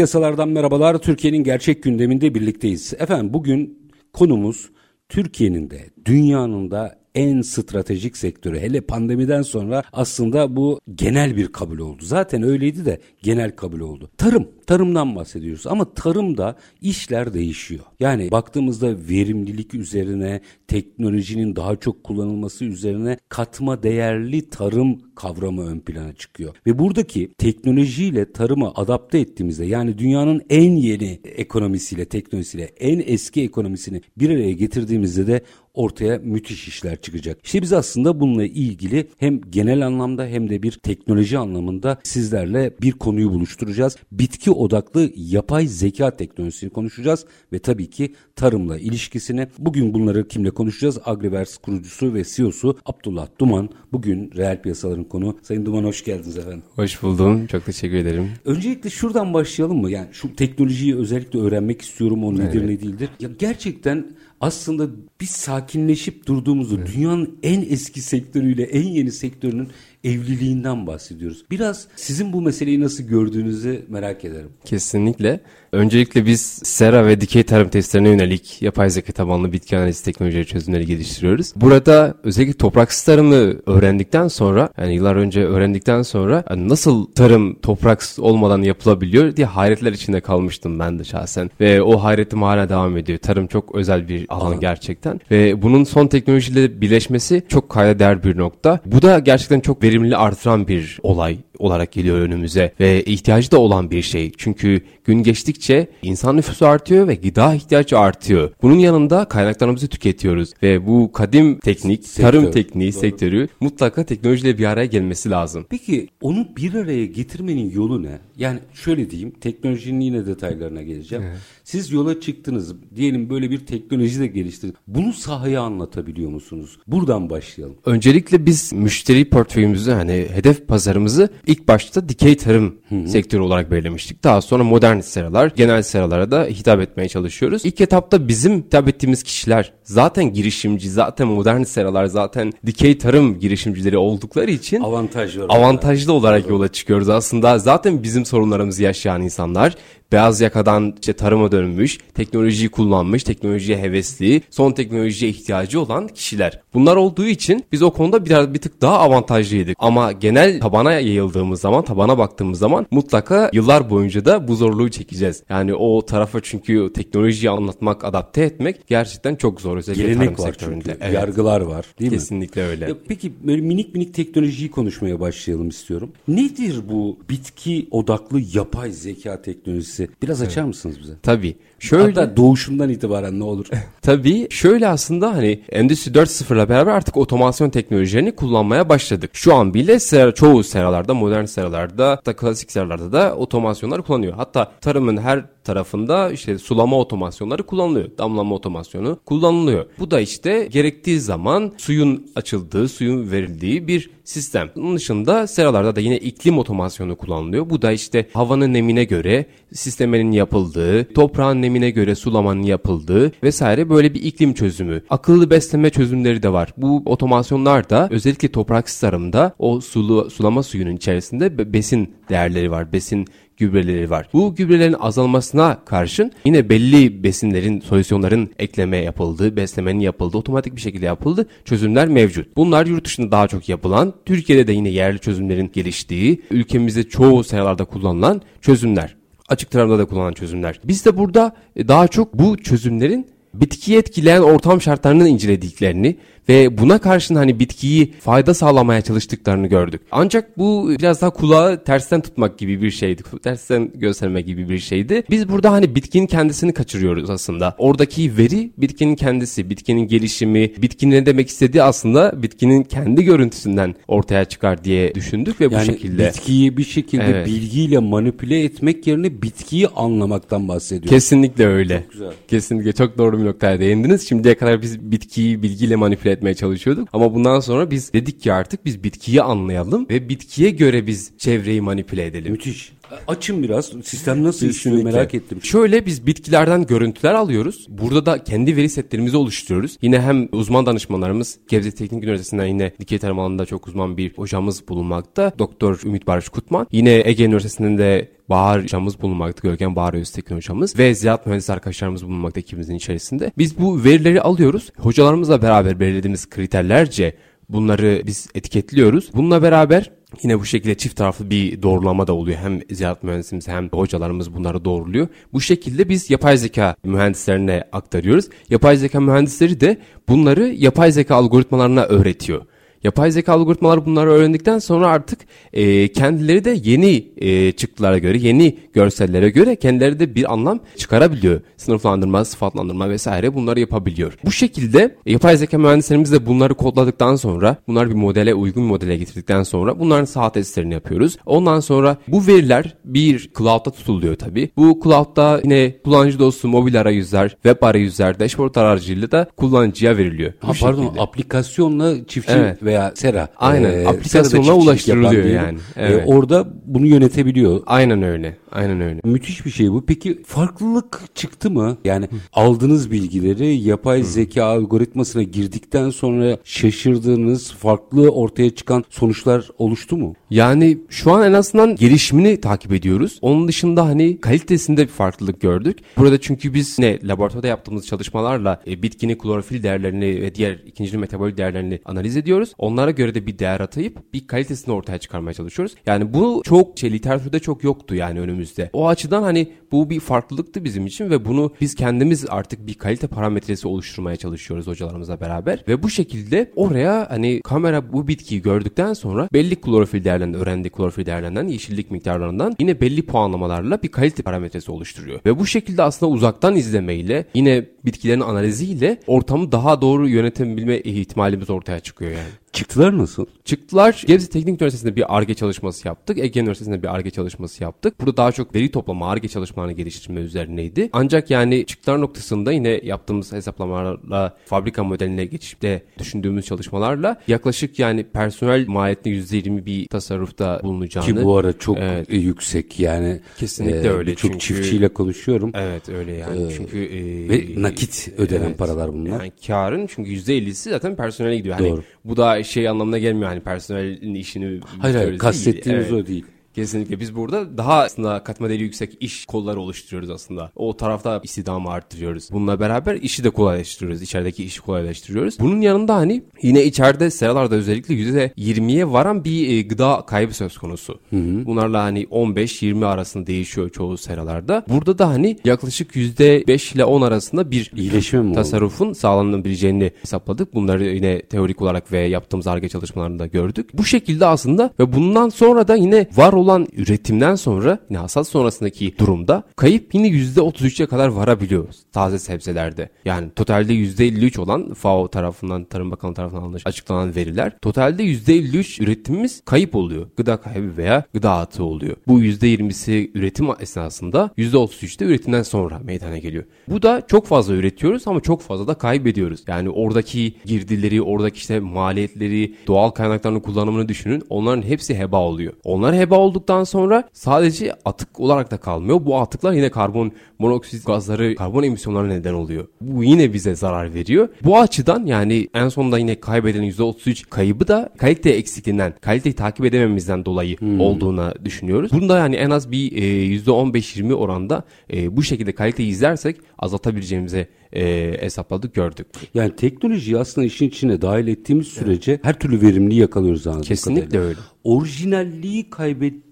Piyasalardan merhabalar. Türkiye'nin gerçek gündeminde birlikteyiz. Efendim bugün konumuz Türkiye'nin de dünyanın da en stratejik sektörü. Hele pandemiden sonra aslında bu genel bir kabul oldu. Zaten öyleydi de genel kabul oldu. Tarım, tarımdan bahsediyoruz ama tarımda işler değişiyor. Yani baktığımızda verimlilik üzerine, teknolojinin daha çok kullanılması üzerine katma değerli tarım kavramı ön plana çıkıyor. Ve buradaki teknolojiyle tarımı adapte ettiğimizde yani dünyanın en yeni ekonomisiyle, teknolojisiyle en eski ekonomisini bir araya getirdiğimizde de ortaya müthiş işler çıkacak. İşte biz aslında bununla ilgili hem genel anlamda hem de bir teknoloji anlamında sizlerle bir konuyu buluşturacağız. Bitki odaklı yapay zeka teknolojisini konuşacağız ve tabii ki tarımla ilişkisini. Bugün bunları kimle konuşacağız? Agriverse kurucusu ve CEO'su Abdullah Duman. Bugün reel piyasaların konu. Sayın Duman hoş geldiniz efendim. Hoş buldum. Çok teşekkür ederim. Öncelikle şuradan başlayalım mı? Yani şu teknolojiyi özellikle öğrenmek istiyorum. O nedir evet. ne değildir. Ya gerçekten aslında biz sakinleşip durduğumuzu evet. dünyanın en eski sektörüyle en yeni sektörünün evliliğinden bahsediyoruz. Biraz sizin bu meseleyi nasıl gördüğünüzü merak ederim. Kesinlikle. Öncelikle biz sera ve dikey tarım testlerine yönelik yapay zeka tabanlı bitki analizi teknolojileri çözümleri geliştiriyoruz. Burada özellikle topraksız tarımı öğrendikten sonra yani yıllar önce öğrendikten sonra yani nasıl tarım topraksız olmadan yapılabiliyor diye hayretler içinde kalmıştım ben de şahsen. Ve o hayretim hala devam ediyor. Tarım çok özel bir alan gerçekten. Ve bunun son teknolojiyle birleşmesi çok kayda değer bir nokta. Bu da gerçekten çok verimli artıran bir olay olarak geliyor önümüze ve ihtiyacı da olan bir şey. Çünkü gün geçtikçe insan nüfusu artıyor ve gıda ihtiyacı artıyor. Bunun yanında kaynaklarımızı tüketiyoruz ve bu kadim teknik, Sektör. tarım tekniği Doğru. sektörü mutlaka teknolojiyle bir araya gelmesi lazım. Peki onu bir araya getirmenin yolu ne? Yani şöyle diyeyim, teknolojinin yine detaylarına geleceğim. Evet. Siz yola çıktınız, diyelim böyle bir teknoloji de geliştirdiniz. Bunu sahaya anlatabiliyor musunuz? Buradan başlayalım. Öncelikle biz müşteri portföyümüzü hani hedef pazarımızı ilk başta dikey tarım Hı-hı. sektörü olarak belirlemiştik. Daha sonra modern seralar, genel seralara da hitap etmeye çalışıyoruz. İlk etapta bizim hitap ettiğimiz kişiler zaten girişimci, zaten modern seralar, zaten dikey tarım girişimcileri oldukları için avantajlı, avantajlı olarak yola çıkıyoruz. Aslında zaten bizim sorunlarımızı yaşayan insanlar beyaz yakadan işte tarıma dönmüş, teknolojiyi kullanmış, teknolojiye hevesli, son teknolojiye ihtiyacı olan kişiler. Bunlar olduğu için biz o konuda biraz bir tık daha avantajlıydık. Ama genel tabana yayıldığımız zaman, tabana baktığımız zaman mutlaka yıllar boyunca da bu zorluğu çekeceğiz. Yani o tarafa çünkü teknolojiyi anlatmak, adapte etmek gerçekten çok zor. Özellikle Gelenek var sektöründe. çünkü. Evet. Yargılar var değil Kesinlikle mi? Kesinlikle öyle. Ya peki böyle minik minik teknolojiyi konuşmaya başlayalım istiyorum. Nedir bu bitki odaklı yapay zeka teknolojisi? Biraz açar mısınız bize? Tabii. Şöyle, Hatta doğuşundan itibaren ne olur? Tabii şöyle aslında hani Endüstri 4.0 ile beraber artık otomasyon teknolojilerini kullanmaya başladık. Şu an bile sera, çoğu seralarda, modern seralarda, da klasik seralarda da otomasyonlar kullanıyor. Hatta tarımın her tarafında işte sulama otomasyonları kullanılıyor. Damlama otomasyonu kullanılıyor. Bu da işte gerektiği zaman suyun açıldığı, suyun verildiği bir sistem. Bunun dışında seralarda da yine iklim otomasyonu kullanılıyor. Bu da işte havanın nemine göre sistemenin yapıldığı, toprağın nemine göre sulamanın yapıldığı vesaire böyle bir iklim çözümü. Akıllı besleme çözümleri de var. Bu otomasyonlar da özellikle topraksız tarımda o sulu, sulama suyunun içerisinde besin değerleri var. Besin gübreleri var. Bu gübrelerin azalmasına karşın yine belli besinlerin, solüsyonların ekleme yapıldığı, beslemenin yapıldığı, otomatik bir şekilde yapıldığı çözümler mevcut. Bunlar yurt dışında daha çok yapılan, Türkiye'de de yine yerli çözümlerin geliştiği, ülkemizde çoğu seralarda kullanılan çözümler. Açık tarafta da kullanılan çözümler. Biz de burada e, daha çok bu çözümlerin bitkiyi etkileyen ortam şartlarını incelediklerini ve buna karşın hani bitkiyi fayda sağlamaya çalıştıklarını gördük. Ancak bu biraz daha kulağı tersten tutmak gibi bir şeydi. Tersten gösterme gibi bir şeydi. Biz burada hani bitkinin kendisini kaçırıyoruz aslında. Oradaki veri bitkinin kendisi, bitkinin gelişimi, bitkinin ne demek istediği aslında bitkinin kendi görüntüsünden ortaya çıkar diye düşündük ve yani bu şekilde. bitkiyi bir şekilde Evet. bilgiyle manipüle etmek yerine bitkiyi anlamaktan bahsediyoruz. Kesinlikle öyle. Çok güzel. Kesinlikle çok doğru bir noktaya değindiniz. Şimdiye kadar biz bitkiyi bilgiyle manipüle etmeye çalışıyorduk. Ama bundan sonra biz dedik ki artık biz bitkiyi anlayalım ve bitkiye göre biz çevreyi manipüle edelim. Müthiş. Açın biraz. Sistem nasıl işliyor merak ettim. Şöyle biz bitkilerden görüntüler alıyoruz. Burada da kendi veri setlerimizi oluşturuyoruz. Yine hem uzman danışmanlarımız Gebze Teknik Üniversitesi'nden yine dikey tarım alanında çok uzman bir hocamız bulunmakta. Doktor Ümit Barış Kutman. Yine Ege Üniversitesi'nden de Bahar hocamız bulunmakta. Görkem Bahar Öztekin hocamız. Ve ziraat mühendisi arkadaşlarımız bulunmakta ekibimizin içerisinde. Biz bu verileri alıyoruz. Hocalarımızla beraber belirlediğimiz kriterlerce bunları biz etiketliyoruz. Bununla beraber Yine bu şekilde çift taraflı bir doğrulama da oluyor. Hem ziraat mühendisimiz hem hocalarımız bunları doğruluyor. Bu şekilde biz yapay zeka mühendislerine aktarıyoruz. Yapay zeka mühendisleri de bunları yapay zeka algoritmalarına öğretiyor. Yapay zeka algoritmaları bunları öğrendikten sonra artık e, kendileri de yeni e, çıktılara göre, yeni görsellere göre kendileri de bir anlam çıkarabiliyor. Sınıflandırma, sıfatlandırma vesaire bunları yapabiliyor. Bu şekilde e, yapay zeka mühendislerimiz de bunları kodladıktan sonra, bunları bir modele, uygun bir modele getirdikten sonra bunların saha testlerini yapıyoruz. Ondan sonra bu veriler bir cloud'da tutuluyor tabii. Bu cloud'da yine kullanıcı dostu mobil arayüzler, web arayüzler, dashboard aracılığıyla da kullanıcıya veriliyor. Bu Ha, pardon şekilde. aplikasyonla çiftçi Evet. Veya sera. Aynen, e, aplikasyonla ulaştırılıyor yani. E, Evet. orada bunu yönetebiliyor. Aynen öyle. Aynen öyle. Müthiş bir şey bu. Peki farklılık çıktı mı? Yani aldığınız bilgileri yapay zeka algoritmasına girdikten sonra şaşırdığınız, farklı ortaya çıkan sonuçlar oluştu mu? Yani şu an en azından gelişimini takip ediyoruz. Onun dışında hani kalitesinde bir farklılık gördük. Burada çünkü biz ne laboratuvarda yaptığımız çalışmalarla e, bitkinin klorofil değerlerini ve diğer ikinci metabolik değerlerini analiz ediyoruz. Onlara göre de bir değer atayıp bir kalitesini ortaya çıkarmaya çalışıyoruz. Yani bu çok şey literatürde çok yoktu yani önümüzde. O açıdan hani bu bir farklılıktı bizim için ve bunu biz kendimiz artık bir kalite parametresi oluşturmaya çalışıyoruz hocalarımızla beraber. Ve bu şekilde oraya hani kamera bu bitkiyi gördükten sonra belli klorofil değerlerinden, öğrendiği klorofil değerlerinden, yeşillik miktarlarından yine belli puanlamalarla bir kalite parametresi oluşturuyor. Ve bu şekilde aslında uzaktan izlemeyle yine bitkilerin analiziyle ortamı daha doğru yönetebilme ihtimalimiz ortaya çıkıyor yani. Çıktılar nasıl? Çıktılar. Gebze Teknik Üniversitesi'nde bir ARGE çalışması yaptık. Ege Üniversitesi'nde bir ARGE çalışması yaptık. Burada daha çok veri toplama, ARGE çalışmalarını geliştirme üzerineydi. Ancak yani çıktılar noktasında yine yaptığımız hesaplamalarla fabrika modeline geçişte düşündüğümüz çalışmalarla yaklaşık yani personel maliyetinde %20 bir tasarrufta bulunacağını. Ki bu ara çok Evet. e, yüksek yani. Kesinlikle öyle Çok çünkü- çiftçiyle konuşuyorum. Evet öyle yani. çünkü e, Ve nakit ödenen paralar bunlar. Yani karın çünkü %50'si zaten personele gidiyor. Hani Doğru. bu da şey anlamına gelmiyor hani personelin işini Hayır hayır kastettiğimiz Evet. o değil. Kesinlikle biz burada daha aslında katma değeri yüksek iş kolları oluşturuyoruz aslında. O tarafta istihdamı arttırıyoruz. Bununla beraber işi de kolaylaştırıyoruz. İçerideki işi kolaylaştırıyoruz. Bunun yanında hani yine içeride seralarda özellikle %20'ye varan bir e, gıda kaybı söz konusu. Bunlarla hani 15-20 arasında değişiyor çoğu seralarda. Burada da hani yaklaşık %5 ile 10 arasında bir İyileşme mi oldu? tasarrufun sağlanabileceğini hesapladık. Bunları yine teorik olarak ve yaptığımız ARGE çalışmalarında gördük. Bu şekilde aslında ve bundan sonra da yine var olan üretimden sonra yine hasat sonrasındaki durumda kayıp yine %33'e kadar varabiliyoruz taze sebzelerde. Yani totalde %53 olan FAO tarafından Tarım Bakanlığı tarafından açıklanan veriler totalde %53 üretimimiz kayıp oluyor. Gıda kaybı veya gıda atığı oluyor. Bu %20'si üretim esnasında %33'te üretimden sonra meydana geliyor. Bu da çok fazla üretiyoruz ama çok fazla da kaybediyoruz. Yani oradaki girdileri, oradaki işte maliyetleri, doğal kaynakların kullanımını düşünün. Onların hepsi heba oluyor. Onlar heba olduktan sonra sadece atık olarak da kalmıyor. Bu atıklar yine karbon monoksit gazları, karbon emisyonlarına neden oluyor. Bu yine bize zarar veriyor. Bu açıdan yani en sonunda yine kaybedilen %33 kaybı da kalite eksikliğinden, kaliteyi takip edemememizden dolayı olduğuna düşünüyoruz. Bunda yani en az bir e, %15-20 oranda e, bu şekilde kaliteyi izlersek azaltabileceğimizi e, hesapladık, gördük. Yani teknolojiyi aslında işin içine dahil ettiğimiz sürece her türlü verimliliği yakalıyoruz anladığım Kesinlikle kadarıyla. öyle. Orijinalliği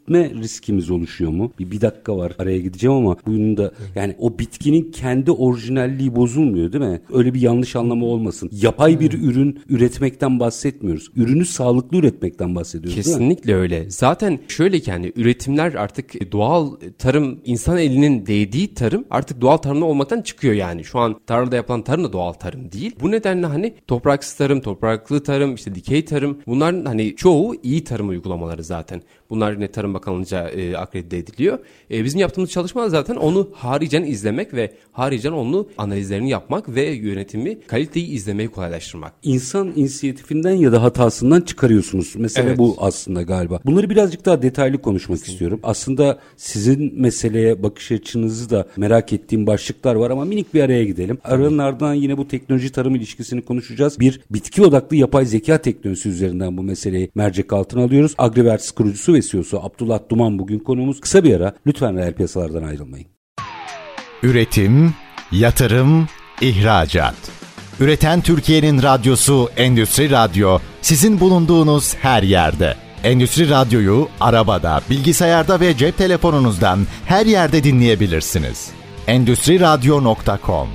gitme riskimiz oluşuyor mu? Bir, bir dakika var araya gideceğim ama bunun da yani o bitkinin kendi orijinalliği bozulmuyor değil mi? Öyle bir yanlış anlama olmasın. Yapay bir ürün üretmekten bahsetmiyoruz. Ürünü sağlıklı üretmekten bahsediyoruz? Kesinlikle öyle. Zaten şöyle ki hani üretimler artık doğal tarım, insan elinin değdiği tarım artık doğal tarımda olmaktan çıkıyor yani. Şu an tarlada yapılan tarım da doğal tarım değil. Bu nedenle hani topraksız tarım, topraklı tarım, işte dikey tarım bunların hani çoğu iyi tarım uygulamaları zaten. Bunlar yine Tarım Bakanlığı'nca e, akredite ediliyor. E, bizim yaptığımız çalışma zaten onu haricen izlemek ve haricen onu analizlerini yapmak ve yönetimi kaliteyi izlemeyi kolaylaştırmak. İnsan inisiyatifinden ya da hatasından çıkarıyorsunuz. Mesele Evet. bu aslında galiba. Bunları birazcık daha detaylı konuşmak istiyorum. Aslında sizin meseleye bakış açınızı da merak ettiğim başlıklar var ama minik bir araya gidelim. Aranın ardından yine bu teknoloji tarım ilişkisini konuşacağız. Bir bitki odaklı yapay zeka teknolojisi üzerinden bu meseleyi mercek altına alıyoruz. Agriverse kurucusu ve CEO'su Abdullah Duman bugün konuğumuz. Kısa bir ara lütfen reel piyasalardan ayrılmayın. Üretim, yatırım, ihracat. Üreten Türkiye'nin radyosu Endüstri Radyo sizin bulunduğunuz her yerde. Endüstri Radyo'yu arabada, bilgisayarda ve cep telefonunuzdan her yerde dinleyebilirsiniz. Endüstri Radyo.com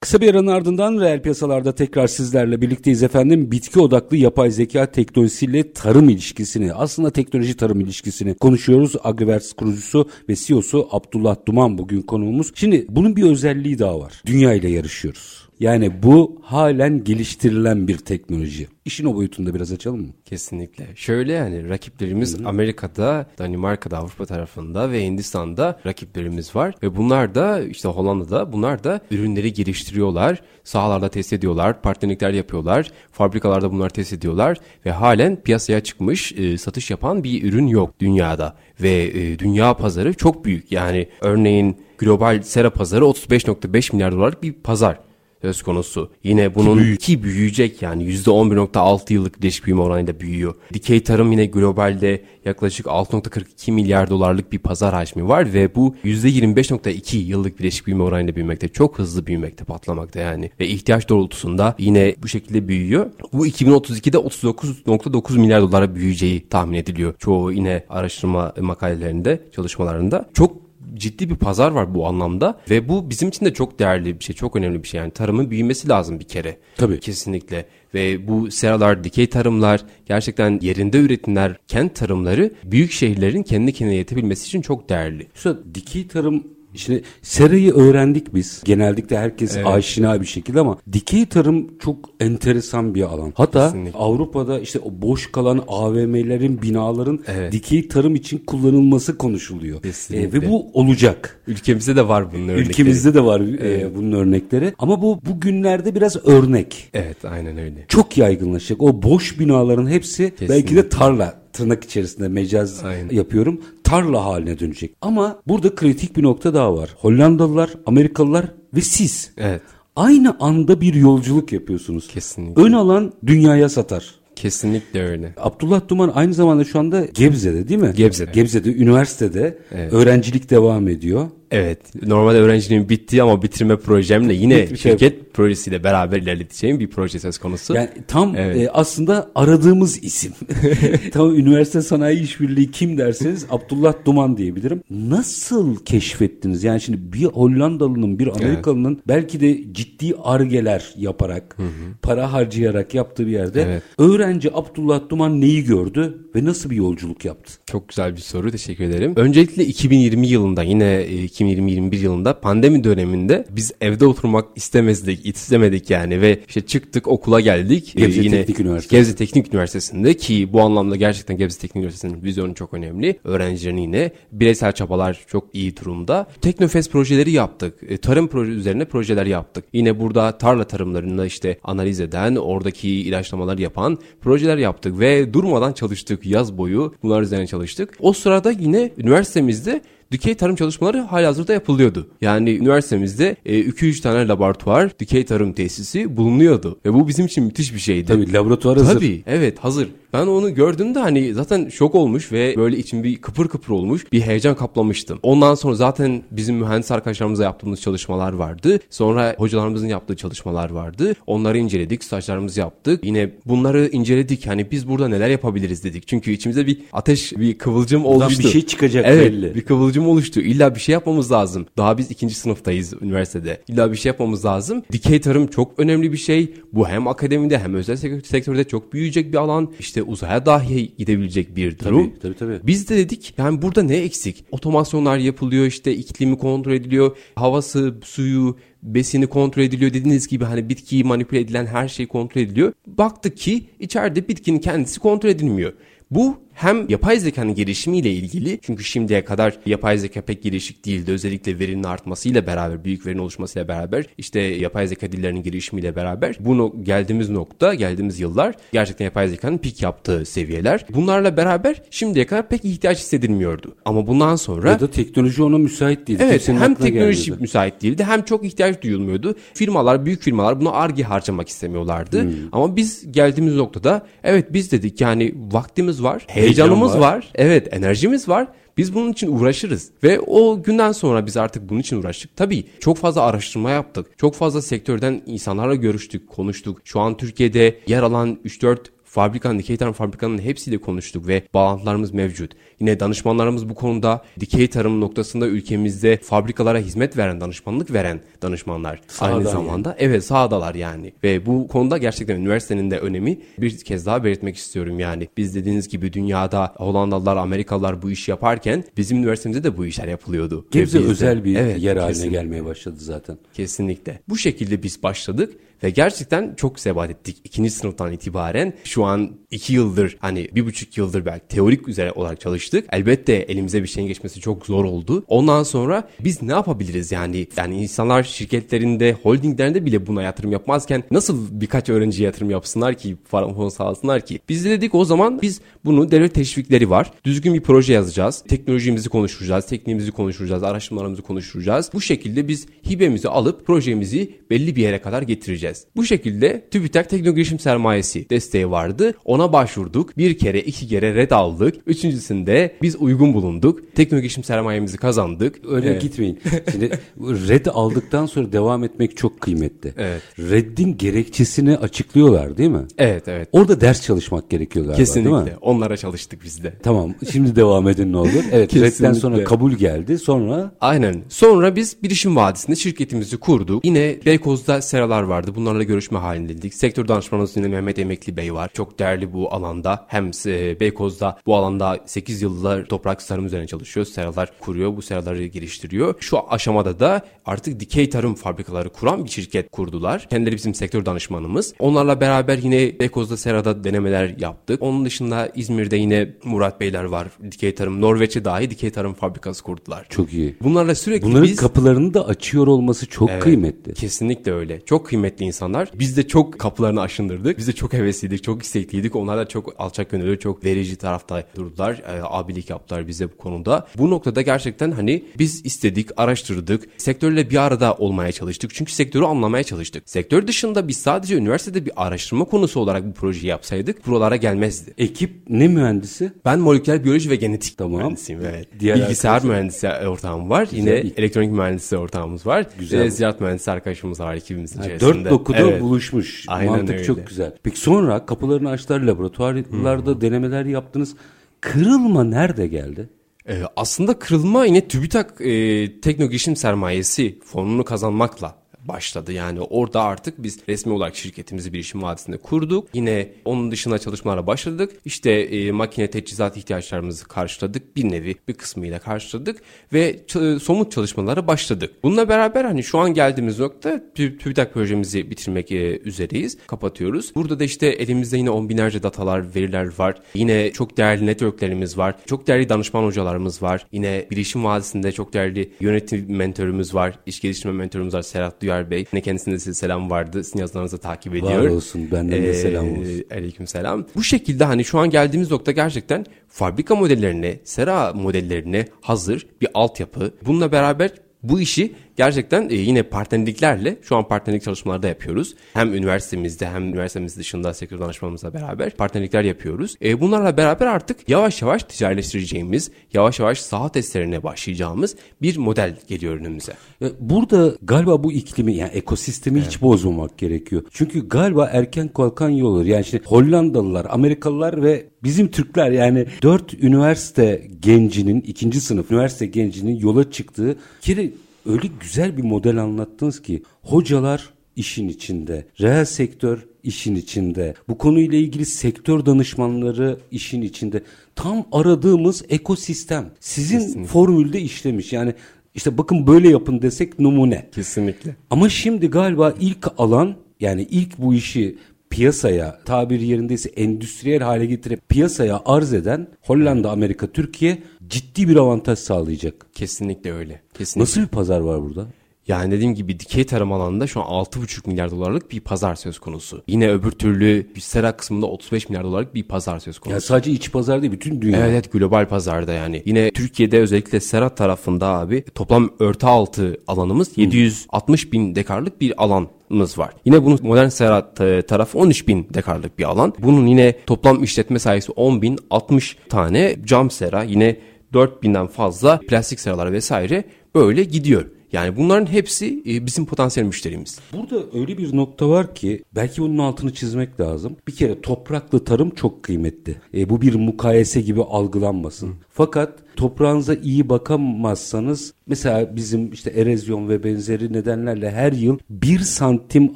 Kısa bir aranın ardından reel piyasalarda tekrar sizlerle birlikteyiz efendim. Bitki odaklı yapay zeka teknolojisiyle tarım ilişkisini, aslında teknoloji tarım ilişkisini konuşuyoruz. Agriverse kurucusu ve CEO'su Abdullah Duman bugün konuğumuz. Şimdi bunun bir özelliği daha var. Dünya ile yarışıyoruz. Yani bu halen geliştirilen bir teknoloji. İşin o boyutunda biraz açalım mı? Kesinlikle. Şöyle yani rakiplerimiz Amerika'da, Danimarka'da, Avrupa tarafında ve Hindistan'da rakiplerimiz var. Ve bunlar da işte Hollanda'da bunlar da ürünleri geliştiriyorlar. Sahalarda test ediyorlar, partnerlikler yapıyorlar. Fabrikalarda bunları test ediyorlar. Ve halen piyasaya çıkmış e, satış yapan bir ürün yok dünyada. Ve e, dünya pazarı çok büyük. Yani örneğin global sera pazarı 35.5 milyar dolarlık bir pazar söz konusu. Yine bunun ki büyüyecek yani %11.6 yıllık birleşik büyüme oranıyla büyüyor. Dikey tarım yine globalde yaklaşık 6.42 milyar dolarlık bir pazar hacmi var ve bu %25.2 yıllık birleşik büyüme oranıyla büyümekte. Çok hızlı büyümekte, patlamakta yani. Ve ihtiyaç doğrultusunda yine bu şekilde büyüyor. Bu 2032'de 39.9 milyar dolara büyüyeceği tahmin ediliyor. Çoğu yine araştırma makalelerinde, çalışmalarında. Çok ciddi bir pazar var bu anlamda ve bu bizim için de çok değerli bir şey, çok önemli bir şey. Yani tarımın büyümesi lazım bir kere. Tabii. Kesinlikle. Ve bu seralar, dikey tarımlar, gerçekten yerinde üretimler, kent tarımları büyük şehirlerin kendi kendine yetebilmesi için çok değerli. Üstad dikey tarım Şimdi serayı öğrendik biz. Genellikle herkes aşina bir şekilde ama dikey tarım çok enteresan bir alan. Hatta Kesinlikle. Avrupa'da işte o boş kalan AVM'lerin, binaların Evet. dikey tarım için kullanılması konuşuluyor. Kesinlikle. E, ve bu olacak. Ülkemizde de var bunun örnekleri. Ülkemizde de var e, bunun örnekleri. Ama bu bugünlerde biraz örnek. Evet aynen öyle. Çok yaygınlaşacak. O boş binaların hepsi belki de tarla tırnak içerisinde mecaz Aynen. yapıyorum. Tarla haline dönecek. Ama burada kritik bir nokta daha var. Hollandalılar, Amerikalılar ve siz. Evet. Aynı anda bir yolculuk yapıyorsunuz. Kesinlikle. Ön alan dünyaya satar. Kesinlikle öyle. Abdullah Duman aynı zamanda şu anda Gebze'de değil mi? Gebze'de. Gebze'de üniversitede Evet. öğrencilik devam ediyor. Evet. Normalde öğrenciliğim bitti ama bitirme projemle yine şey şirket projesiyle beraber ilerleteceğim bir proje söz konusu. Yani tam Evet. e, aslında aradığımız isim. tam üniversite sanayi işbirliği kim derseniz Abdullah Duman diyebilirim. Nasıl keşfettiniz? Yani şimdi bir Hollandalı'nın bir Amerikalı'nın belki de ciddi argeler yaparak para harcayarak yaptığı bir yerde Evet. öğrenci Abdullah Duman neyi gördü ve nasıl bir yolculuk yaptı? Çok güzel bir soru. Teşekkür ederim. Öncelikle 2020 yılında yine e, 2020-21 yılında pandemi döneminde biz evde oturmak istemezdik, istemedik yani ve işte çıktık okula geldik. E, Gebze Teknik Üniversitesi. Gebze Teknik Üniversitesi'nde ki bu anlamda gerçekten Gebze Teknik Üniversitesi'nin vizyonu çok önemli. Öğrencilerin yine bireysel çabalar çok iyi durumda. Teknofest projeleri yaptık. E, tarım proje üzerine projeler yaptık. Yine burada tarla tarımlarında işte analiz eden, oradaki ilaçlamalar yapan projeler yaptık ve durmadan çalıştık yaz boyu. Bunlar üzerine çalıştık. O sırada yine üniversitemizde Dikey tarım çalışmaları halihazırda yapılıyordu. Yani üniversitemizde 2-3 tane laboratuvar, dikey tarım tesisi bulunuyordu. Ve bu bizim için müthiş bir şeydi. Tabii laboratuvar hazır. Tabii evet hazır. Ben onu gördüğümde hani zaten şok olmuş ve böyle içim bir kıpır kıpır olmuş bir heyecan kaplamıştım. Ondan sonra zaten bizim mühendis arkadaşlarımızla yaptığımız çalışmalar vardı. Sonra hocalarımızın yaptığı çalışmalar vardı. Onları inceledik, stajlarımızı yaptık. Yine bunları inceledik. Hani biz burada neler yapabiliriz dedik. Çünkü içimizde bir ateş, bir kıvılcım Buradan oluştu. bir şey çıkacak evet, belli. bir kıvılcım oluştu. İlla bir şey yapmamız lazım. Daha biz ikinci sınıftayız üniversitede. İlla bir şey yapmamız lazım. Dikey tarım çok önemli bir şey. Bu hem akademide hem özel sek- sektörde çok büyüyecek bir alan. İşte uzaya dahi gidebilecek bir durum. Tabii, tabii, tabii. Biz de dedik yani burada ne eksik? Otomasyonlar yapılıyor işte iklimi kontrol ediliyor. Havası, suyu, besini kontrol ediliyor. Dediğiniz gibi hani bitkiyi manipüle edilen her şey kontrol ediliyor. Baktık ki içeride bitkinin kendisi kontrol edilmiyor. Bu hem yapay zekanın gelişimiyle ilgili çünkü şimdiye kadar yapay zeka pek gelişik değildi. Özellikle verinin artmasıyla beraber, büyük verinin oluşmasıyla beraber işte yapay zeka dillerinin gelişimiyle beraber bu no- geldiğimiz nokta, geldiğimiz yıllar gerçekten yapay zekanın pik yaptığı seviyeler. Bunlarla beraber şimdiye kadar pek ihtiyaç hissedilmiyordu. Ama bundan sonra Ya da teknoloji ona müsait değil. Evet Kimsenin hem teknoloji gelmedi. müsait değildi hem çok ihtiyaç duyulmuyordu. Firmalar, büyük firmalar buna arge harcamak istemiyorlardı. Hmm. Ama biz geldiğimiz noktada evet biz dedik yani vaktimiz var, heyecanımız var. var. evet enerjimiz var. Biz bunun için uğraşırız. Ve o günden sonra biz artık bunun için uğraştık. Tabii çok fazla araştırma yaptık. Çok fazla sektörden insanlarla görüştük, konuştuk. Şu an Türkiye'de yer alan 3-4 fabrikanın, tarım fabrikanın hepsiyle konuştuk ve bağlantılarımız mevcut. Yine danışmanlarımız bu konuda dikey tarım noktasında ülkemizde fabrikalara hizmet veren, danışmanlık veren danışmanlar. Sahada Aynı yani. zamanda evet sahadalar yani. Ve bu konuda gerçekten üniversitenin de önemi bir kez daha belirtmek istiyorum yani. Biz dediğiniz gibi dünyada Hollandalılar, Amerikalılar bu işi yaparken bizim üniversitemizde de bu işler yapılıyordu. Gebze özel bir Evet, yer haline kesinlikle. gelmeye başladı zaten. Kesinlikle. Bu şekilde biz başladık ve gerçekten çok sebat ettik. İkinci sınıftan itibaren şu an iki yıldır hani bir buçuk yıldır belki teorik üzere olarak çalıştık. Elbette elimize bir şeyin geçmesi çok zor oldu. Ondan sonra biz ne yapabiliriz yani? Yani insanlar şirketlerinde, holdinglerinde bile buna yatırım yapmazken nasıl birkaç öğrenciye yatırım yapsınlar ki, para fon sağlasınlar ki? Biz de dedik o zaman biz bunu devlet teşvikleri var. Düzgün bir proje yazacağız. Teknolojimizi konuşturacağız, tekniğimizi konuşturacağız, araştırmalarımızı konuşturacağız. Bu şekilde biz hibemizi alıp projemizi belli bir yere kadar getireceğiz. Bu şekilde TÜBİTAK Tekno Girişim Sermayesi desteği vardı. Ona başvurduk. Bir kere, iki kere red aldık. Üçüncüsünde biz uygun bulunduk. Tekno Girişim Sermayemizi kazandık. Öyle Evet. gitmeyin. Şimdi red aldıktan sonra devam etmek çok kıymetli. Evet. Reddin gerekçesini açıklıyorlar değil mi? Evet, evet. Orada ders çalışmak gerekiyor galiba değil mi? Kesinlikle. Onlara çalıştık biz de. Tamam. Şimdi devam edin ne olur. Evet. Redden Kesinlikle. sonra kabul geldi. Sonra Aynen. Sonra biz Bilişim Vadisi'nde şirketimizi kurduk. Yine Beykoz'da seralar vardı. Bunlarla görüşme halindeydik. Sektör danışmanımız yine Mehmet Emekli Bey var. Çok değerli bu alanda. Hem e, Beykoz'da bu alanda 8 yıllar toprak tarım üzerine çalışıyor. Seralar kuruyor. Bu seraları geliştiriyor. Şu aşamada da artık dikey tarım fabrikaları kuran bir şirket kurdular. Kendileri bizim sektör danışmanımız. Onlarla beraber yine Beykoz'da serada denemeler yaptık. Onun dışında İzmir'de yine Murat Beyler var. Dikey tarım. Norveç'e dahi dikey tarım fabrikası kurdular. çok iyi. Bunlarla sürekli Bunların biz... kapılarını da açıyor olması çok Evet, kıymetli. Kesinlikle öyle. Çok kıymetli insanlar. Biz de çok kapılarını aşındırdık. Biz de çok hevesliydik, çok istekliydik. Onlar da çok alçak gönüllü, çok verici tarafta durdular. Ee, abilik yaptılar bize bu konuda. Bu noktada gerçekten hani biz istedik, araştırdık. Sektörle bir arada olmaya çalıştık. Çünkü sektörü anlamaya çalıştık. Sektör dışında biz sadece üniversitede bir araştırma konusu olarak bu projeyi yapsaydık buralara gelmezdi. Ekip ne mühendisi? Ben moleküler biyoloji ve genetik Tamam. mühendisiyim. Evet. Diğer Bilgisayar arkadaşlar? mühendisi ortağım var. Yine elektronik mühendisi ortağımız var. Güzel. Güzel. ziraat mühendisi arkadaşımız var ekibimizin Ha, içerisinde. dört dokuda Evet. buluşmuş. Aynen Mantık öyle. çok güzel. Peki sonra kapılarını açtılar laboratuvarlarda denemeler yaptınız. Kırılma nerede geldi? Ee, aslında kırılma yine TÜBİTAK e, Tekno Girişim Sermayesi fonunu kazanmakla başladı. Yani orada artık biz resmi olarak şirketimizi Bilişim Vadisi'nde kurduk. Yine onun dışında çalışmalara başladık. İşte e, makine teçhizat ihtiyaçlarımızı karşıladık. Bir nevi bir kısmıyla karşıladık ve ç- somut çalışmalara başladık. Bununla beraber hani şu an geldiğimiz nokta Tü- TÜBİTAK projemizi bitirmek e, üzereyiz. Kapatıyoruz. Burada da işte elimizde yine on binlerce datalar, veriler var. Yine çok değerli networklerimiz var. Çok değerli danışman hocalarımız var. Yine Bilişim Vadisi'nde çok değerli yönetim mentorumuz var. İş geliştirme mentorumuz var Serhat Duyar Yaşar Bey. Ne kendisine size selam vardı. Sizin yazılarınızı takip ediyor. Var olsun. Benden de selam olsun. Ee, aleyküm selam. Bu şekilde hani şu an geldiğimiz nokta gerçekten fabrika modellerine, sera modellerine hazır bir altyapı. Bununla beraber bu işi gerçekten e, yine partnerliklerle şu an partnerlik çalışmaları da yapıyoruz. Hem üniversitemizde hem üniversitemiz dışında sektör danışmamızla beraber partnerlikler yapıyoruz. E, bunlarla beraber artık yavaş yavaş ticarileştireceğimiz, yavaş yavaş saha testlerine başlayacağımız bir model geliyor önümüze. E, Burada galiba bu iklimi yani ekosistemi hiç bozmamak gerekiyor. Çünkü galiba erken kalkan olur. Yani işte Hollandalılar, Amerikalılar ve bizim Türkler yani dört üniversite gencinin ikinci sınıf üniversite gencinin yola çıktığı kere öyle güzel bir model anlattınız ki hocalar işin içinde, reel sektör işin içinde, bu konuyla ilgili sektör danışmanları işin içinde. Tam aradığımız ekosistem sizin formülde işlemiş. Yani işte bakın böyle yapın desek numune. Kesinlikle. Ama şimdi galiba ilk alan yani ilk bu işi piyasaya tabiri yerindeyse endüstriyel hale getirip piyasaya arz eden Hollanda, Amerika, Türkiye ciddi bir avantaj sağlayacak. Kesinlikle öyle. Kesinlikle. Nasıl bir pazar var burada? Yani dediğim gibi dikey tarım alanında şu an 6,5 milyar dolarlık bir pazar söz konusu. Yine öbür türlü sera kısmında 35 milyar dolarlık bir pazar söz konusu. Yani sadece iç pazar değil bütün dünya. Evet, evet global pazarda yani. Yine Türkiye'de özellikle Serhat tarafında abi toplam örtü altı alanımız 760 bin dekarlık bir alanımız var. Yine bunun modern Serhat e, tarafı 13 bin dekarlık bir alan. Bunun yine toplam işletme sayısı 10 bin 60 tane cam sera yine 4000'den fazla plastik seralar vesaire böyle gidiyor. Yani bunların hepsi e, bizim potansiyel müşterimiz. Burada öyle bir nokta var ki belki bunun altını çizmek lazım. Bir kere topraklı tarım çok kıymetli. E, bu bir mukayese gibi algılanmasın. Fakat toprağınıza iyi bakamazsanız mesela bizim işte erozyon ve benzeri nedenlerle her yıl bir santim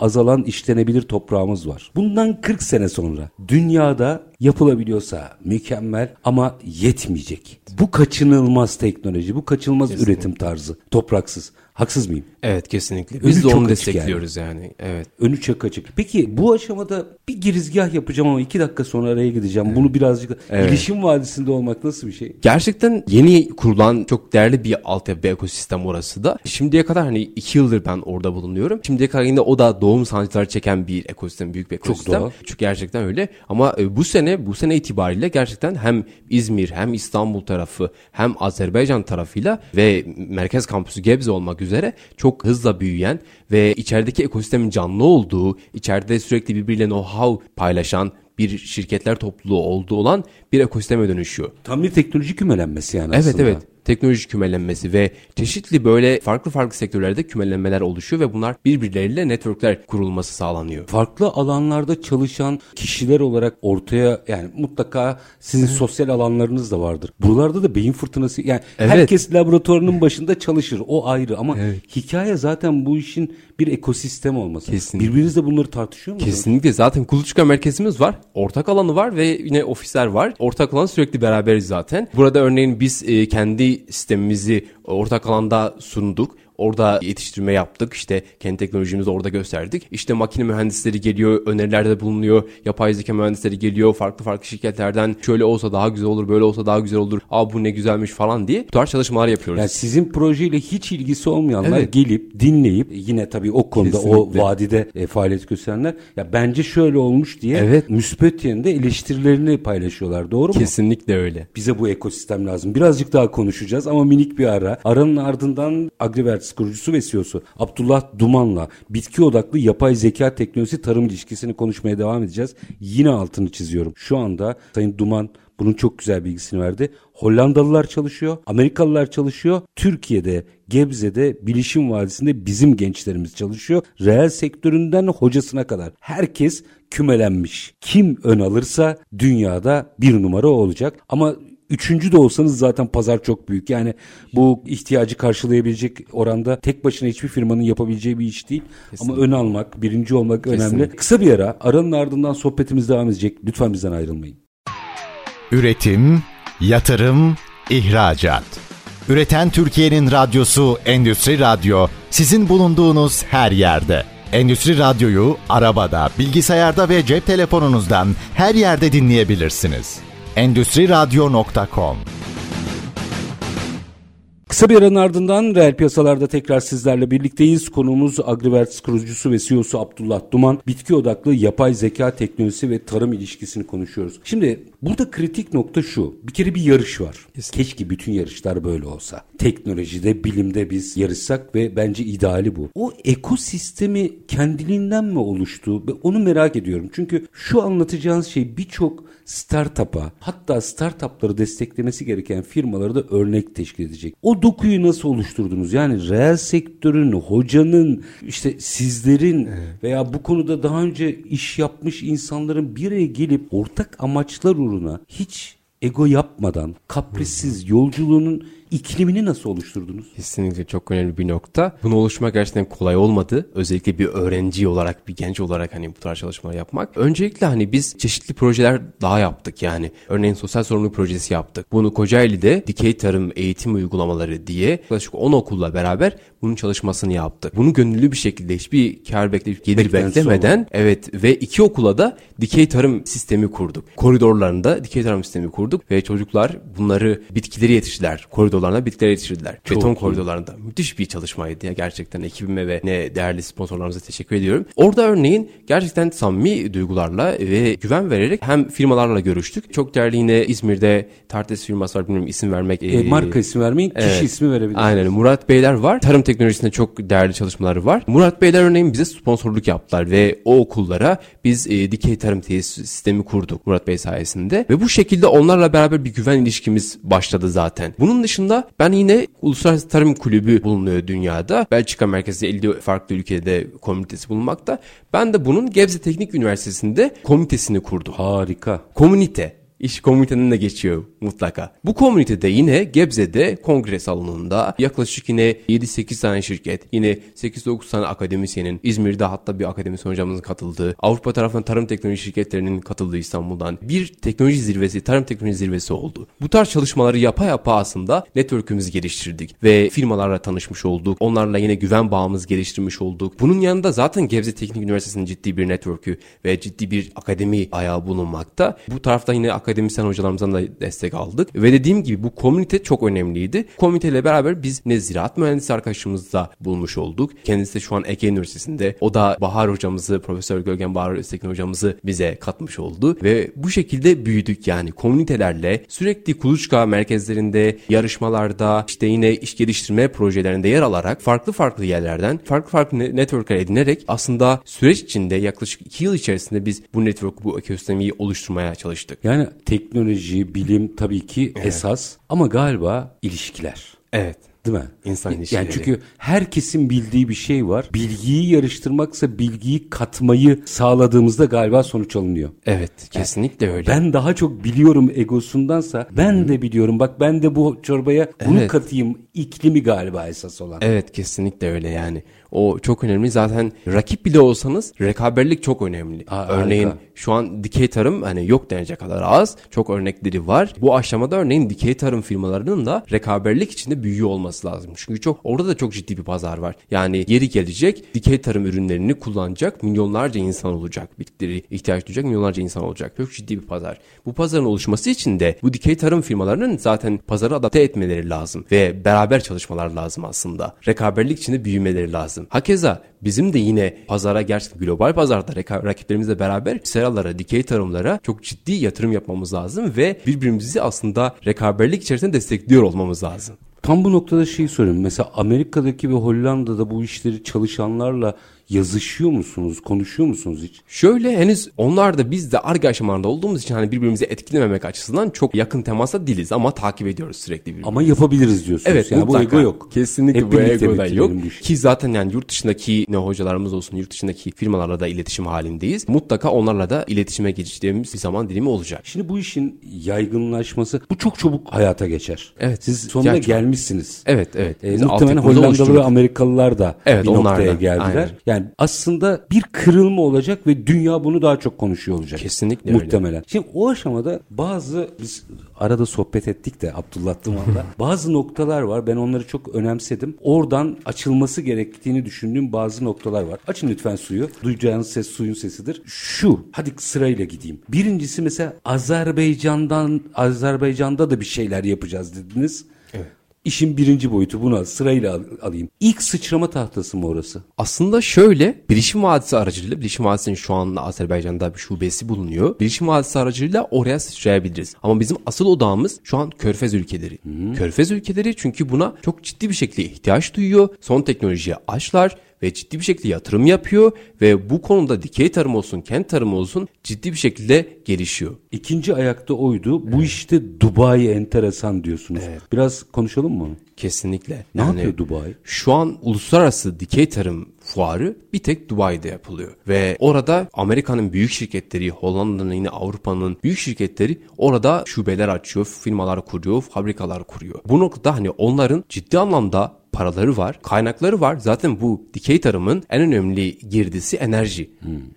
azalan işlenebilir toprağımız var. Bundan 40 sene sonra dünyada yapılabiliyorsa mükemmel ama yetmeyecek. Bu kaçınılmaz teknoloji, bu kaçınılmaz üretim tarzı topraksız. Haksız mıyım? Evet kesinlikle. Önü Biz de çok onu destekliyoruz yani. Evet. Önü çok açık. Peki bu aşamada bir girizgah yapacağım ama iki dakika sonra araya gideceğim. Bunu birazcık Evet. ilişim vadisinde olmak nasıl bir şey? Gerçekten yeni kurulan çok değerli bir altyapı ekosistem orası da. Şimdiye kadar hani iki yıldır ben orada bulunuyorum. Şimdiye kadar yine o da doğum sancıları çeken bir ekosistem, büyük bir ekosistem. doğal. Çünkü gerçekten öyle. Ama e, bu sene, bu sene itibariyle gerçekten hem İzmir hem İstanbul tarafı hem Azerbaycan tarafıyla ve merkez kampüsü Gebze olmak üzere çok hızla büyüyen ve içerideki ekosistemin canlı olduğu, içeride sürekli birbiriyle know-how paylaşan bir şirketler topluluğu olduğu olan bir ekosisteme dönüşüyor. Tam bir teknoloji kümelenmesi yani Evet aslında. evet. Teknoloji kümelenmesi ve çeşitli böyle farklı farklı sektörlerde kümelenmeler oluşuyor ve bunlar birbirleriyle networkler kurulması sağlanıyor. Farklı alanlarda çalışan kişiler olarak ortaya yani mutlaka sizin sosyal alanlarınız da vardır. Buralarda da beyin fırtınası yani Evet. herkes laboratuvarının başında çalışır o ayrı ama hikaye zaten bu işin bir ekosistem olması. Kesinlikle. Birbirinizle bunları tartışıyor musunuz? Kesinlikle zaten kuluçka merkezimiz var. Ortak alanı var ve yine ofisler var. Ortak alan sürekli beraberiz zaten. Burada örneğin biz e, kendi sistemimizi ortak alanda sunduk. Orada yetiştirme yaptık. İşte kendi teknolojimizi orada gösterdik. İşte makine mühendisleri geliyor, önerilerde bulunuyor. Yapay zeka mühendisleri geliyor. Farklı farklı şirketlerden şöyle olsa daha güzel olur, böyle olsa daha güzel olur. Aa bu ne güzelmiş falan diye bu tarz çalışmalar yapıyoruz. Yani sizin projeyle hiç ilgisi olmayanlar Evet. gelip dinleyip yine tabii o konuda o Kesinlikle. vadide e, faaliyet gösterenler ya bence şöyle olmuş diye Evet. müspet yönde eleştirilerini paylaşıyorlar. Doğru mu? Kesinlikle öyle. Bize bu ekosistem lazım. Birazcık daha konuşacağız ama minik bir ara. Aranın ardından Kurucusu ve CEO'su Abdullah Duman'la bitki odaklı yapay zeka teknolojisi tarım ilişkisini konuşmaya devam edeceğiz. Yine altını çiziyorum. Şu anda Sayın Duman bunun çok güzel bilgisini verdi. Hollandalılar çalışıyor, Amerikalılar çalışıyor. Türkiye'de, Gebze'de, Bilişim Vadisi'nde bizim gençlerimiz çalışıyor. Reel sektöründen hocasına kadar herkes kümelenmiş. Kim ön alırsa dünyada bir numara olacak. Ama Üçüncü de olsanız zaten pazar çok büyük. Yani bu ihtiyacı karşılayabilecek oranda tek başına hiçbir firmanın yapabileceği bir iş değil. Ama ön almak, birinci olmak önemli. Kesinlikle. Kısa bir ara. Aranın ardından sohbetimiz devam edecek. Lütfen bizden ayrılmayın. Üretim, yatırım, ihracat. Üreten Türkiye'nin radyosu Endüstri Radyo sizin bulunduğunuz her yerde. Endüstri Radyo'yu arabada, bilgisayarda ve cep telefonunuzdan her yerde dinleyebilirsiniz. Endüstriradyo.com Kısa bir aranın ardından reel piyasalarda tekrar sizlerle birlikteyiz. Konuğumuz Agriverts kurucusu ve CEO'su Abdullah Duman. Bitki odaklı yapay zeka teknolojisi ve tarım ilişkisini konuşuyoruz. Şimdi burada kritik nokta şu. Bir kere bir yarış var. Keşke bütün yarışlar böyle olsa. Teknolojide, bilimde biz yarışsak ve bence ideali bu. O ekosistemi kendiliğinden mi oluştu? Onu merak ediyorum. Çünkü şu anlatacağınız şey birçok startup'a hatta startup'ları desteklemesi gereken firmaları da örnek teşkil edecek. O dokuyu nasıl oluşturdunuz? Yani reel sektörün, hocanın, işte sizlerin veya bu konuda daha önce iş yapmış insanların bir araya gelip ortak amaçlar uğruna hiç ego yapmadan kaprissiz yolculuğunun iklimini nasıl oluşturdunuz? Kesinlikle çok önemli bir nokta. Bunu oluşmak gerçekten kolay olmadı. Özellikle bir öğrenci olarak, bir genç olarak hani bu tarz çalışmalar yapmak. Öncelikle hani biz çeşitli projeler daha yaptık yani. Örneğin sosyal sorumluluk projesi yaptık. Bunu Kocaeli'de dikey tarım eğitim uygulamaları diye yaklaşık 10 okulla beraber bunun çalışmasını yaptık. Bunu gönüllü bir şekilde hiçbir kar bekleyip gelir Beklentisi beklemeden olmadı. evet ve iki okula da dikey tarım sistemi kurduk. Koridorlarında dikey tarım sistemi kurduk ve çocuklar bunları bitkileri yetiştirdiler. Koridorlarına bitkileri yetiştirdiler. Beton iyi. koridorlarında. Müthiş bir çalışmaydı ya gerçekten ekibime ve ne değerli sponsorlarımıza teşekkür ediyorum. Orada örneğin gerçekten samimi duygularla ve güven vererek hem firmalarla görüştük. Çok değerli yine İzmir'de Tartes firması var bilmiyorum isim vermek. E, ee, marka ismi vermeyin, kişi evet. ismi verebilirsiniz. Aynen Murat Beyler var. Tarım teknolojisinde çok değerli çalışmaları var. Murat Beyler örneğin bize sponsorluk yaptılar ve o okullara biz e, dikey tarım tesis sistemi kurduk Murat Bey sayesinde. Ve bu şekilde onlarla beraber bir güven ilişkimiz başladı zaten. Bunun dışında ben yine Uluslararası Tarım Kulübü bulunuyor dünyada. Belçika merkezli 50 farklı ülkede komünitesi bulunmakta. Ben de bunun Gebze Teknik Üniversitesi'nde komitesini kurdum. Harika. Komünite. İş komünitenin de geçiyor mutlaka. Bu komünitede yine Gebze'de kongre salonunda yaklaşık yine 7-8 tane şirket, yine 8-9 tane akademisyenin, İzmir'de hatta bir akademisyen hocamızın katıldığı, Avrupa tarafından tarım teknoloji şirketlerinin katıldığı İstanbul'dan bir teknoloji zirvesi, tarım teknoloji zirvesi oldu. Bu tarz çalışmaları yapa yapa aslında network'ümüzü geliştirdik ve firmalarla tanışmış olduk. Onlarla yine güven bağımızı geliştirmiş olduk. Bunun yanında zaten Gebze Teknik Üniversitesi'nin ciddi bir network'ü ve ciddi bir akademi ayağı bulunmakta. Bu tarafta yine akademisyen hocalarımızdan da destek aldık. Ve dediğim gibi bu komünite çok önemliydi. Komüniteyle beraber biz ne ziraat mühendisi arkadaşımızla bulmuş olduk. Kendisi de şu an Ege Üniversitesi'nde. O da Bahar hocamızı, Profesör Gölgen Bahar Öztekin hocamızı bize katmış oldu. Ve bu şekilde büyüdük yani komünitelerle sürekli kuluçka merkezlerinde, yarışmalarda, işte yine iş geliştirme projelerinde yer alarak farklı farklı yerlerden farklı farklı ne- networkler edinerek aslında süreç içinde yaklaşık 2 yıl içerisinde biz bu network, bu ekosistemi oluşturmaya çalıştık. Yani teknoloji, bilim tabii ki esas ama galiba ilişkiler. Evet. Değil mi? İnsan Yani ilişkileri. çünkü herkesin bildiği bir şey var. Bilgiyi yarıştırmaksa bilgiyi katmayı sağladığımızda galiba sonuç alınıyor. Evet, kesinlikle öyle. Ben daha çok biliyorum egosundansa ben de biliyorum. Bak ben de bu çorbaya bunu Evet. katayım. iklimi galiba esas olan. Evet kesinlikle öyle yani. O çok önemli. Zaten rakip bile olsanız rekaberlik çok önemli. Aa, örneğin harika. şu an dikey tarım hani yok denecek kadar az. Çok örnekleri var. Bu aşamada örneğin dikey tarım firmalarının da rekaberlik içinde büyüyor olması lazım. Çünkü çok orada da çok ciddi bir pazar var. Yani yeri gelecek dikey tarım ürünlerini kullanacak milyonlarca insan olacak. Bitkileri ihtiyaç duyacak milyonlarca insan olacak. Çok ciddi bir pazar. Bu pazarın oluşması için de bu dikey tarım firmalarının zaten pazarı adapte etmeleri lazım. Ve beraber çalışmalar lazım aslında. Rekaberlik içinde büyümeleri lazım. Hakeza bizim de yine pazara gerçekten global pazarda rakiplerimizle beraber seralara, dikey tarımlara çok ciddi yatırım yapmamız lazım ve birbirimizi aslında rekaberlik içerisinde destekliyor olmamız lazım. Tam bu noktada şeyi sorayım. Mesela Amerika'daki ve Hollanda'da bu işleri çalışanlarla yazışıyor musunuz? Konuşuyor musunuz hiç? Şöyle henüz onlar da biz de arge aşamalarında olduğumuz için hani birbirimizi etkilememek açısından çok yakın temasa değiliz ama takip ediyoruz sürekli birbirimizi. Ama yapabiliriz diyorsunuz. Evet yani mutlaka. bu ego yok. Kesinlikle Hep bu ego da yok. işi. Ki zaten yani yurt dışındaki ne hocalarımız olsun yurt dışındaki firmalarla da iletişim halindeyiz. Mutlaka onlarla da iletişime geçtiğimiz bir zaman dilimi olacak. Şimdi bu işin yaygınlaşması bu çok çabuk hayata geçer. Evet, Siz sonuna gelmişsiniz. Evet evet. E, Biz muhtemelen Hollandalı ve. Amerikalılar da Evet, bir noktaya da. geldiler. Aynen. Yani aslında bir kırılma olacak ve dünya bunu daha çok konuşuyor olacak. Kesinlikle öyle. Muhtemelen. Şimdi o aşamada bazı biz arada sohbet ettik de Abdullah Duman'la bazı noktalar var. Ben onları çok önemsedim. Oradan açılması gerektiğini düşündüğüm bazı noktalar var. Açın lütfen suyu. Duyacağınız ses suyun sesidir. Şu. Hadi sırayla gideyim. Birincisi mesela Azerbaycan'dan Azerbaycan'da da bir şeyler yapacağız dediniz. Evet. İşin birinci boyutu buna sırayla al- alayım. İlk sıçrama tahtası mı orası? Aslında şöyle Bilişim Vadisi aracılığıyla Bilişim Vadisi'nin şu an Azerbaycan'da bir şubesi bulunuyor. Bilişim Vadisi aracılığıyla oraya sıçrayabiliriz. Ama bizim asıl odağımız şu an Körfez ülkeleri. Körfez ülkeleri çünkü buna çok ciddi bir şekilde ihtiyaç duyuyor. Son teknolojiye açlar ve ciddi bir şekilde yatırım yapıyor ve bu konuda dikey tarım olsun, kent tarımı olsun ciddi bir şekilde gelişiyor. İkinci ayakta oydu. Bu işte Dubai enteresan diyorsunuz. Biraz konuşalım mı? Kesinlikle. Ne yapıyor Dubai? Şu an uluslararası dikey tarım fuarı bir tek Dubai'de yapılıyor. Ve orada Amerika'nın büyük şirketleri, Hollanda'nın yine Avrupa'nın büyük şirketleri orada şubeler açıyor, firmalar kuruyor, fabrikalar kuruyor. Bu noktada hani onların ciddi anlamda paraları var, kaynakları var. Zaten bu dikey tarımın en önemli girdisi enerji.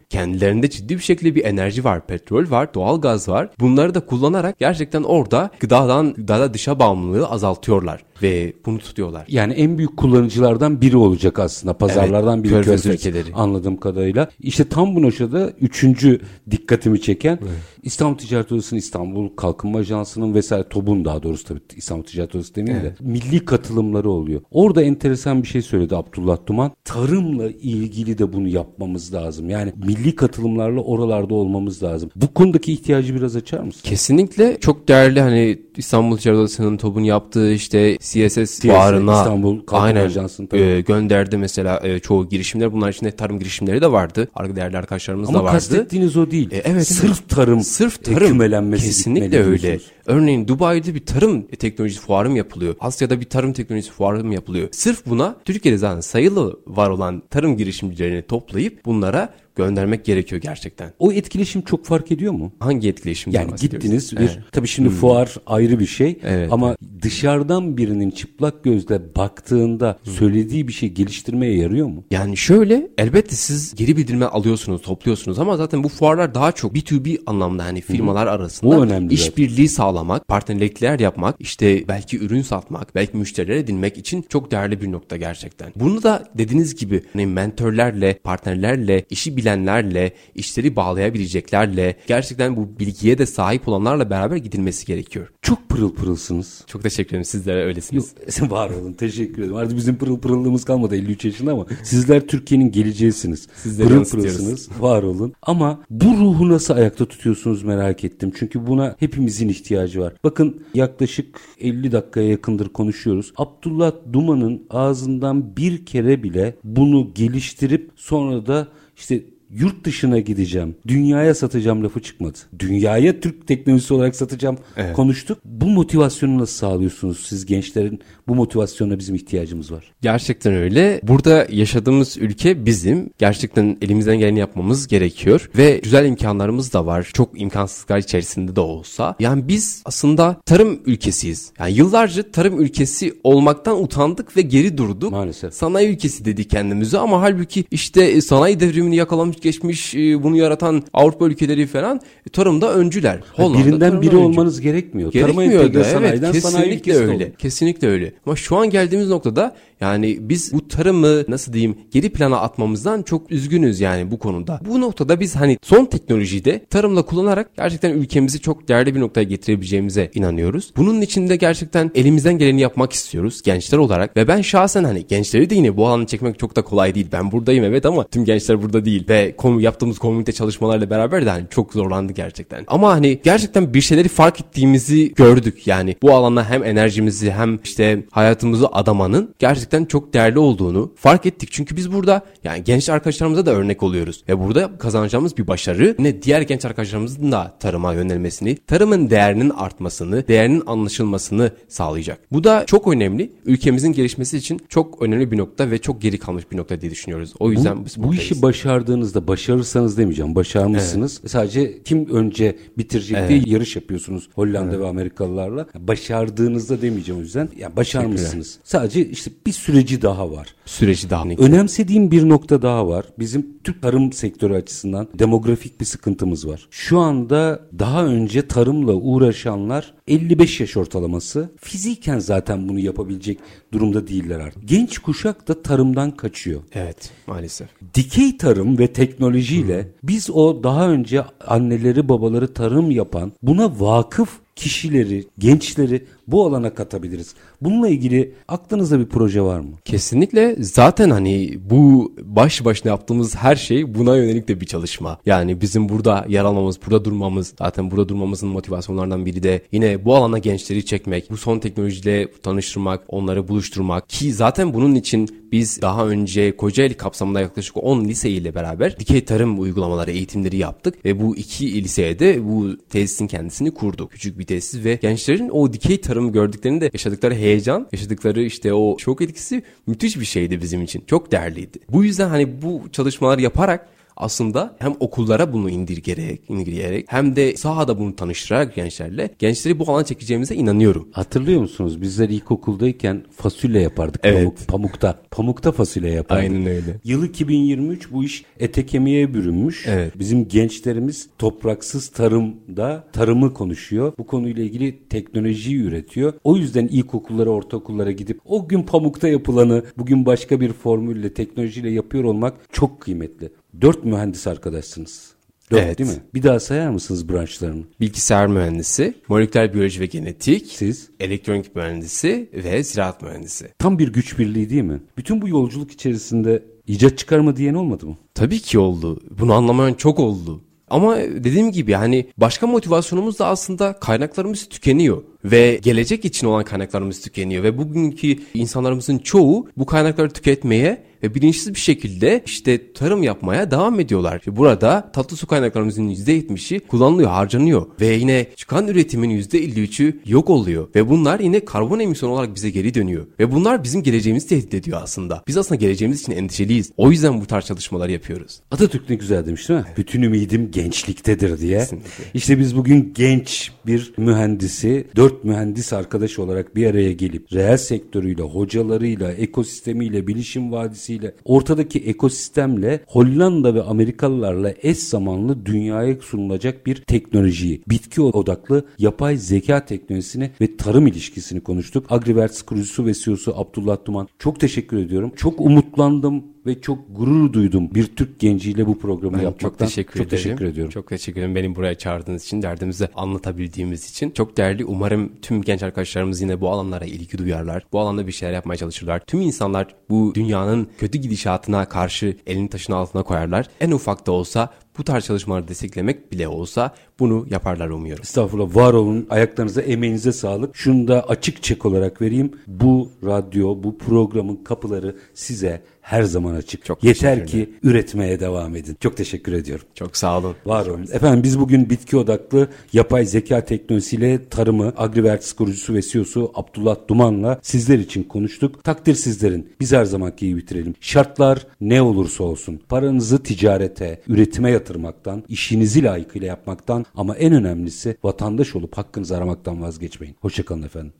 Kendilerinde ciddi bir şekilde bir enerji var. Petrol var, doğal gaz var. Bunları da kullanarak gerçekten orada gıdadan gıdada dışa bağımlılığı azaltıyorlar ve bunu tutuyorlar. Yani en büyük kullanıcılardan biri olacak aslında. Pazarlardan Evet, biri Körfez Körfez, ülkeleri. Anladığım kadarıyla. İşte tam bu noktada üçüncü dikkatimi çeken İstanbul Ticaret Odası'nın İstanbul Kalkınma Ajansı'nın vesaire TOB'un daha doğrusu tabii İstanbul Ticaret Odası demeyeyim de milli katılımları oluyor. Orada enteresan bir şey söyledi Abdullah Duman. Tarımla ilgili de bunu yapmamız lazım. Yani milli katılımlarla oralarda olmamız lazım. Bu konudaki ihtiyacı biraz açar mısın? Kesinlikle çok değerli hani İstanbul Ticaret Odası'nın TOB'un yaptığı işte CSS fuarına İstanbul Kalkınma aynen, Ajansı'nın e, gönderdi mesela e, çoğu girişimler. Bunlar içinde tarım girişimleri de vardı. Arka değerli arkadaşlarımız Ama da vardı. kastettiğiniz o değil. E, evet, Sırf tarım, Sırf tarım kümelenmesi kesinlikle öyle. Örneğin Dubai'de bir tarım teknolojisi fuarı mı yapılıyor? Asya'da bir tarım teknolojisi fuarı mı yapılıyor? Sırf buna Türkiye'de zaten sayılı var olan tarım girişimcilerini toplayıp bunlara göndermek gerekiyor gerçekten. O etkileşim çok fark ediyor mu? Hangi etkileşimden Yani gittiniz bir Evet. tabii şimdi fuar ayrı bir şey Evet. ama dışarıdan birinin çıplak gözle baktığında söylediği bir şey geliştirmeye yarıyor mu? Yani şöyle elbette siz geri bildirme alıyorsunuz, topluyorsunuz ama zaten bu fuarlar daha çok B2B anlamda hani firmalar arasında O önemli işbirliği sağlamak, partnerlikler yapmak, işte belki ürün satmak, belki müşteriler edinmek için çok değerli bir nokta gerçekten. Bunu da dediğiniz gibi hani mentörlerle, partnerlerle, işi bilenlerle, işleri bağlayabileceklerle, gerçekten bu bilgiye de sahip olanlarla beraber gidilmesi gerekiyor. Çok pırıl pırılsınız. Çok teşekkür ederim sizlere öylesiniz. Yok, var olun teşekkür ederim. Artık bizim pırıl pırıllığımız kalmadı 53 yaşında ama sizler Türkiye'nin geleceğisiniz. Sizleri pırıl pırılsınız var olun. Ama bu ruhu nasıl ayakta tutuyorsunuz merak ettim. Çünkü buna hepimizin ihtiyacı var. Bakın yaklaşık 50 dakikaya yakındır konuşuyoruz. Abdullah Duman'ın ağzından bir kere bile bunu geliştirip sonra da işte yurt dışına gideceğim, dünyaya satacağım lafı çıkmadı. Dünyaya Türk teknolojisi olarak satacağım konuştuk. Bu motivasyonu nasıl sağlıyorsunuz siz gençlerin? Bu motivasyona bizim ihtiyacımız var. Gerçekten öyle. Burada yaşadığımız ülke bizim. Gerçekten elimizden geleni yapmamız gerekiyor. Ve güzel imkanlarımız da var. Çok imkansızlıklar içerisinde de olsa. Yani biz aslında tarım ülkesiyiz. Yani yıllarca tarım ülkesi olmaktan utandık ve geri durduk. Maalesef. Sanayi ülkesi dedik kendimize ama halbuki işte e, sanayi devrimini yakalamış geçmiş e, bunu yaratan Avrupa ülkeleri falan e, tarımda öncüler. Hollanda Birinden biri öncü. olmanız gerekmiyor. Tarıma Gerekmiyor entegre da evet kesinlikle öyle. olun. Kesinlikle öyle. Ama şu an geldiğimiz noktada yani biz bu tarımı nasıl diyeyim geri plana atmamızdan çok üzgünüz yani bu konuda. Bu noktada biz hani son teknolojiyi de tarımla kullanarak gerçekten ülkemizi çok değerli bir noktaya getirebileceğimize inanıyoruz. Bunun için de gerçekten elimizden geleni yapmak istiyoruz gençler olarak ve ben şahsen hani gençleri de yine bu alanı çekmek çok da kolay değil. Ben buradayım evet ama tüm gençler burada değil ve konu yaptığımız komünite çalışmalarla beraber de hani çok zorlandı gerçekten. Ama hani gerçekten bir şeyleri fark ettiğimizi gördük. Yani bu alana hem enerjimizi hem işte hayatımızı adamanın gerçekten çok değerli olduğunu fark ettik. Çünkü biz burada yani genç arkadaşlarımıza da örnek oluyoruz. Ve burada kazanacağımız bir başarı yine diğer genç arkadaşlarımızın da tarıma yönelmesini, tarımın değerinin artmasını, değerinin anlaşılmasını sağlayacak. Bu da çok önemli. Ülkemizin gelişmesi için çok önemli bir nokta ve çok geri kalmış bir nokta diye düşünüyoruz. O yüzden biz Bu işi başardığınızda başarırsanız demeyeceğim. Başarmışsınız. Sadece kim önce bitirecek diye yarış yapıyorsunuz Hollanda ve Amerikalılarla. Başardığınızda demeyeceğim o yüzden. Yani başarmışsınız. Sadece işte bir süreci daha var. süreci daha Önemsediğim bir nokta daha var. Bizim Türk tarım sektörü açısından demografik bir sıkıntımız var. Şu anda daha önce tarımla uğraşanlar 55 yaş ortalaması. Fiziken zaten bunu yapabilecek durumda değiller artık. Genç kuşak da tarımdan kaçıyor. Evet maalesef. Dikey tarım ve teknolojiyle biz o daha önce anneleri babaları tarım yapan buna vakıf kişileri, gençleri bu alana katabiliriz? Bununla ilgili aklınızda bir proje var mı? Kesinlikle zaten hani bu baş başına yaptığımız her şey buna yönelik de bir çalışma. Yani bizim burada yer almamız, burada durmamız zaten burada durmamızın motivasyonlarından biri de yine bu alana gençleri çekmek, bu son teknolojiyle tanıştırmak, onları buluşturmak ki zaten bunun için biz daha önce Kocaeli kapsamında yaklaşık 10 lise ile beraber dikey tarım uygulamaları eğitimleri yaptık ve bu iki liseye de bu tesisin kendisini kurduk. Küçük bir tesis ve gençlerin o dikey tarımı gördüklerinde yaşadıkları heyecan, yaşadıkları işte o şok etkisi müthiş bir şeydi bizim için. Çok değerliydi. Bu yüzden hani bu çalışmalar yaparak aslında hem okullara bunu indirgerek, indirgeyerek hem de sahada bunu tanıştırarak gençlerle gençleri bu alana çekeceğimize inanıyorum. Hatırlıyor musunuz? Bizler ilkokuldayken fasulye yapardık Evet. pamuk, pamukta. Pamukta fasulye yapardık. Aynen öyle. Yıl 2023 bu iş ete kemiğe bürünmüş. Evet. Bizim gençlerimiz topraksız tarımda tarımı konuşuyor. Bu konuyla ilgili teknolojiyi üretiyor. O yüzden ilkokullara, ortaokullara gidip o gün pamukta yapılanı bugün başka bir formülle, teknolojiyle yapıyor olmak çok kıymetli. Dört mühendis arkadaşsınız. Dört Evet. değil mi? Bir daha sayar mısınız branşlarını? Bilgisayar mühendisi, moleküler biyoloji ve genetik, Siz? elektronik mühendisi ve ziraat mühendisi. Tam bir güç birliği değil mi? Bütün bu yolculuk içerisinde icat çıkarma diyen olmadı mı? Tabii ki oldu. Bunu anlamayan çok oldu. Ama dediğim gibi hani başka motivasyonumuz da aslında kaynaklarımız tükeniyor ve gelecek için olan kaynaklarımız tükeniyor ve bugünkü insanlarımızın çoğu bu kaynakları tüketmeye ve bilinçsiz bir şekilde işte tarım yapmaya devam ediyorlar. Ve burada tatlı su kaynaklarımızın %70'i kullanılıyor, harcanıyor ve yine çıkan üretimin %53'ü yok oluyor ve bunlar yine karbon emisyonu olarak bize geri dönüyor ve bunlar bizim geleceğimizi tehdit ediyor aslında. Biz aslında geleceğimiz için endişeliyiz. O yüzden bu tarz çalışmalar yapıyoruz. Atatürk ne güzel demiş değil mi? Bütün ümidim gençliktedir diye. Kesinlikle. İşte biz bugün genç bir mühendisi, dört mühendis arkadaş olarak bir araya gelip reel sektörüyle, hocalarıyla, ekosistemiyle, bilişim vadisiyle, ortadaki ekosistemle Hollanda ve Amerikalılarla eş zamanlı dünyaya sunulacak bir teknolojiyi, bitki odaklı yapay zeka teknolojisini ve tarım ilişkisini konuştuk. Agriverts kurucusu ve CEO'su Abdullah Duman. Çok teşekkür ediyorum. Çok umutlandım ve çok gurur duydum bir Türk genciyle bu programı Ben yapmaktan. çok teşekkür çok ederim. teşekkür ediyorum. Çok teşekkür ederim beni buraya çağırdığınız için, derdimizi anlatabildiğimiz için. Çok değerli. Umarım tüm genç arkadaşlarımız yine bu alanlara ilgi duyarlar. Bu alanda bir şeyler yapmaya çalışırlar. Tüm insanlar bu dünyanın kötü gidişatına karşı elini taşın altına koyarlar. En ufak da olsa bu tarz çalışmaları desteklemek bile olsa bunu yaparlar umuyorum. Estağfurullah var olun. Ayaklarınıza, emeğinize sağlık. Şunu da açık çek olarak vereyim. Bu radyo, bu programın kapıları size her zaman açık. Çok Yeter ki üretmeye devam edin. Çok teşekkür ediyorum. Çok sağ olun. Var olun. Efendim biz bugün bitki odaklı yapay zeka teknolojisiyle tarımı Agriverts kurucusu ve CEO'su Abdullah Duman'la sizler için konuştuk. Takdir sizlerin. Biz her zamanki iyi bitirelim. Şartlar ne olursa olsun paranızı ticarete, üretime yatırmaktan, işinizi layıkıyla yapmaktan ama en önemlisi vatandaş olup hakkınızı aramaktan vazgeçmeyin. Hoşçakalın efendim.